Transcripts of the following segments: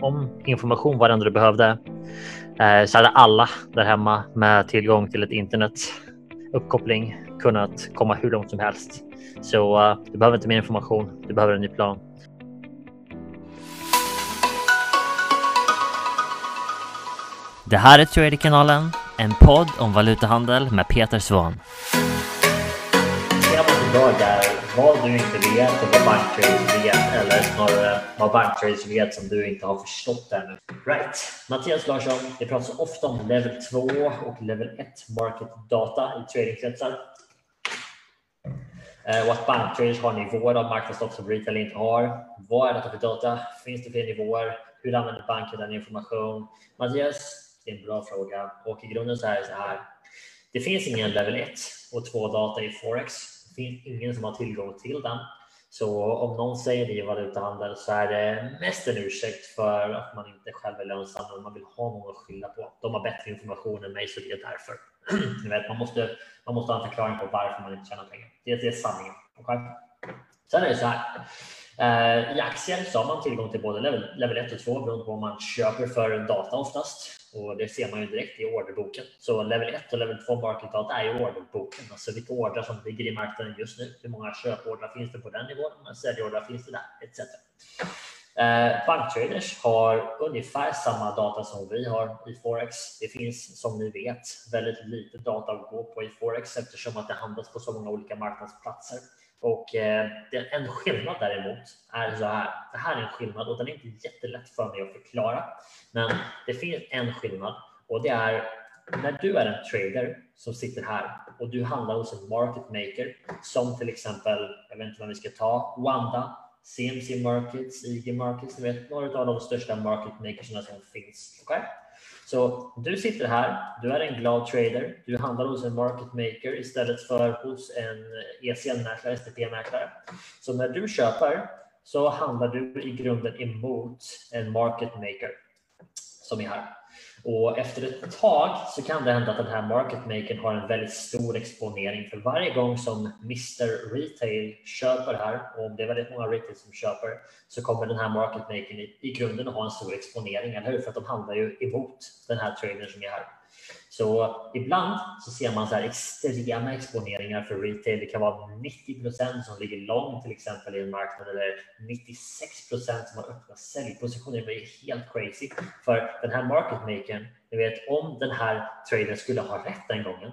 om information varandra du behövde eh, så hade alla där hemma med tillgång till ett internet uppkoppling kunnat komma hur långt som helst. Så eh, du behöver inte mer information. Du behöver en ny plan. Det här är Traderkanalen, en podd om valutahandel med Peter Svahn dag är vad du inte vet och vad banktrades vet, eller snarare vad banktrades vet som du inte har förstått ännu. Right. Mattias Larsson, det pratas ofta om level 2 och level 1 market data i tradingkretsar. Eh, och att banktraders har nivåer av marknadsdata som retail inte har. Vad är detta för data? Finns det fler nivåer? Hur använder banken den information? Mattias, det är en bra fråga och i grunden så är det så här. Det finns ingen level 1 och 2 data i Forex. Det finns ingen som har tillgång till den. Så om någon säger det i valutahandel så är det mest en ursäkt för att man inte själv är lönsam och man vill ha någon att skylla på. De har bättre information än mig så det är därför. Ni vet, man, måste, man måste ha en förklaring på varför man inte tjänar pengar. Det, det är sanningen. Okay? Sen är det så här. Eh, I aktier så har man tillgång till både level, level 1 och 2 beroende på vad man köper för data oftast. Och det ser man ju direkt i orderboken. Så level 1 och level 2 market data är ju orderboken. Alltså vilka ordrar som ligger i marknaden just nu. Hur många köpordrar finns det på den nivån? Hur många säljordrar finns det där? Etc. Eh, banktraders har ungefär samma data som vi har i Forex. Det finns som ni vet väldigt lite data att gå på i Forex eftersom att det handlas på så många olika marknadsplatser. Och eh, en skillnad däremot är så här. Det här är en skillnad och den är inte jättelätt för mig att förklara. Men det finns en skillnad och det är när du är en trader som sitter här och du handlar hos en market maker som till exempel, jag vet inte vad vi ska ta, Wanda, CMC Markets, IG Markets, ni vet några av de största market makersna som finns. Okay? Så du sitter här, du är en glad trader, du handlar hos en market maker istället för hos en ECN-mäklare, STP-mäklare. Så när du köper så handlar du i grunden emot en market maker som är här. Och efter ett tag så kan det hända att den här market makern har en väldigt stor exponering för varje gång som Mr Retail köper här och om det är väldigt många retail som köper så kommer den här market makern i, i grunden att ha en stor exponering, eller hur? För att de handlar ju emot den här tradern som är här. Så ibland så ser man så här extrema exponeringar för retail. Det kan vara 90 procent som ligger långt till exempel i en marknad eller 96 procent som har öppna säljpositioner. Det är helt crazy för den här market makern. Ni vet om den här traden skulle ha rätt den gången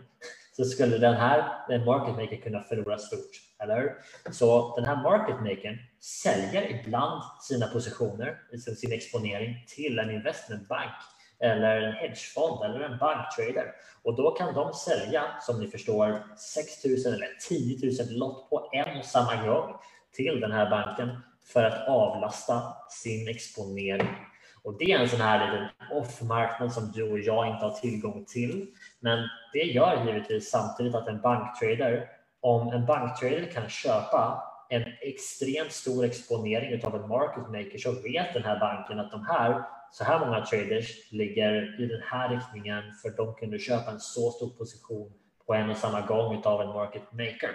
så skulle den här den market maker kunna förlora stort, eller Så den här market makern säljer ibland sina positioner, sin exponering till en investmentbank eller en hedgefond eller en banktrader. Och då kan de sälja, som ni förstår, 6 000 eller 10 000 lott på en och samma gång till den här banken för att avlasta sin exponering. Och det är en sån här liten off-marknad som du och jag inte har tillgång till. Men det gör givetvis samtidigt att en banktrader, om en banktrader kan köpa en extremt stor exponering av en market maker så vet den här banken att de här så här många traders ligger i den här riktningen för de kunde köpa en så stor position på en och samma gång av en market maker.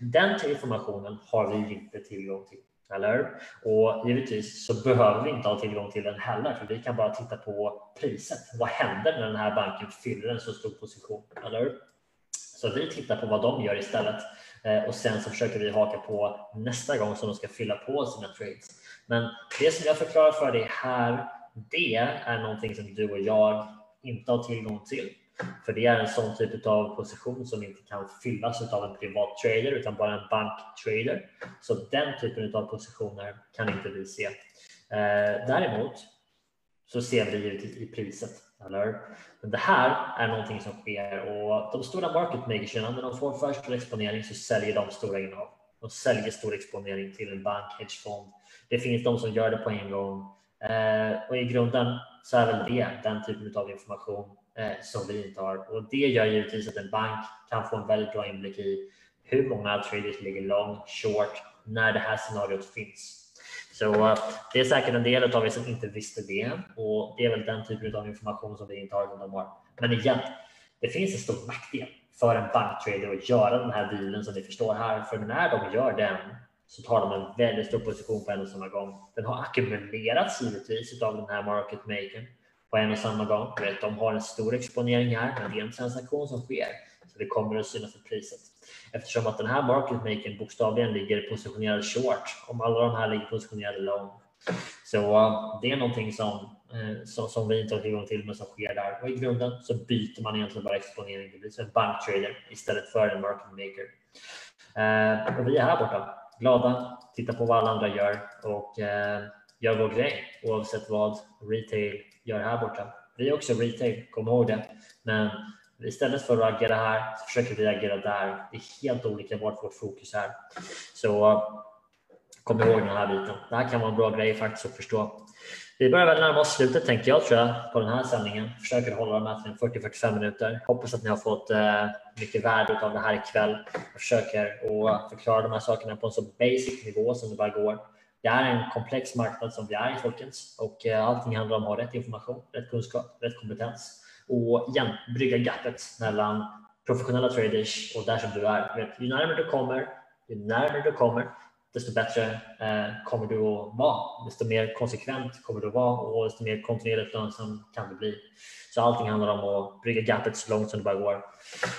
Den informationen har vi inte tillgång till. Eller? Och givetvis så behöver vi inte ha tillgång till den heller, för vi kan bara titta på priset. Vad händer när den här banken fyller en så stor position? Eller? Så vi tittar på vad de gör istället eh, och sen så försöker vi haka på nästa gång som de ska fylla på sina trades. Men det som jag förklarar för dig här det är någonting som du och jag inte har tillgång till. För det är en sån typ av position som inte kan fyllas av en privat trader utan bara en banktrader. Så den typen av positioner kan inte vi se. Eh, däremot så ser vi det givetvis i priset. Eller? Men det här är någonting som sker och de stora market makerserna när de får för stor exponering så säljer de stora innehav. De säljer stor exponering till en bank, hedgefond. Det finns de som gör det på en gång Eh, och i grunden så är väl det den typen av information eh, som vi inte har. Och det gör givetvis att en bank kan få en väldigt bra inblick i hur många traders ligger long, short, när det här scenariot finns. Så det är säkert en del av er som inte visste det och det är väl den typen av information som vi inte har de har. Men igen, det finns en stor nackdel för en banktrader att göra den här dealen som ni förstår här, för när de gör den så tar de en väldigt stor position på en och samma gång. Den har ackumulerats givetvis av den här market makern på en och samma gång. De har en stor exponering här, men det är en transaktion som sker, det kommer att synas i priset. Eftersom att den här market makern bokstavligen ligger positionerad short, om alla de här ligger positionerade long. Så eh, det är någonting som, eh, som, som, vi inte har tillgång till, men som sker där. Och i grunden så byter man egentligen bara exponering. Det blir som en banktrader istället för en market maker. Eh, och vi är här borta, glada, tittar på vad alla andra gör och gör vår grej oavsett vad retail gör här borta. Vi är också retail, kom ihåg det. Men istället för att agera här så försöker vi agera där. Det är helt olika vart vårt fokus är. Så kom ihåg den här biten. Det här kan vara en bra grej faktiskt att förstå. Vi börjar väl närma oss slutet tänkte jag tror jag på den här sändningen. Försöker hålla de här till 40-45 minuter. Hoppas att ni har fått eh, mycket värde av det här ikväll. Jag försöker att förklara de här sakerna på en så basic nivå som det bara går det är en komplex marknad som vi är i Folkens och eh, allting handlar om att ha rätt information, rätt kunskap, rätt kompetens och igen brygga gapet mellan professionella traders och där som du är. Ju närmare du kommer, ju närmare du kommer, desto bättre eh, kommer du att vara. Desto mer konsekvent kommer du att vara och desto mer kontinuerligt lönsam kan du bli. Så allting handlar om att brygga gapet så långt som det bara går.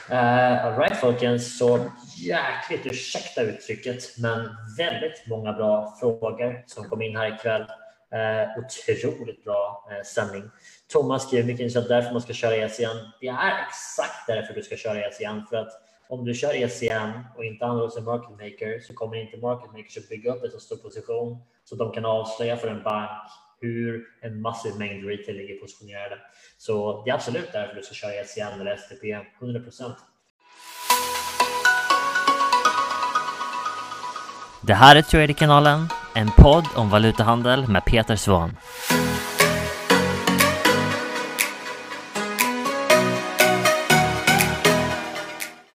Eh, uh, all right folkens, så jäkligt ursäkta uttrycket, men väldigt många bra frågor som kom in här ikväll. Eh, otroligt bra eh, sändning. Thomas skriver mycket intressant därför man ska köra ECN. Det är exakt därför du ska köra ECN för att om du kör ECN och inte använder en market maker så kommer inte market makers att bygga upp en så stor position så de kan avslöja för en bank hur en massiv mängd retail ligger positionerade. Så det är absolut därför du ska köra ECN eller STP 100% Det här är Traderkanalen, en podd om valutahandel med Peter Svahn.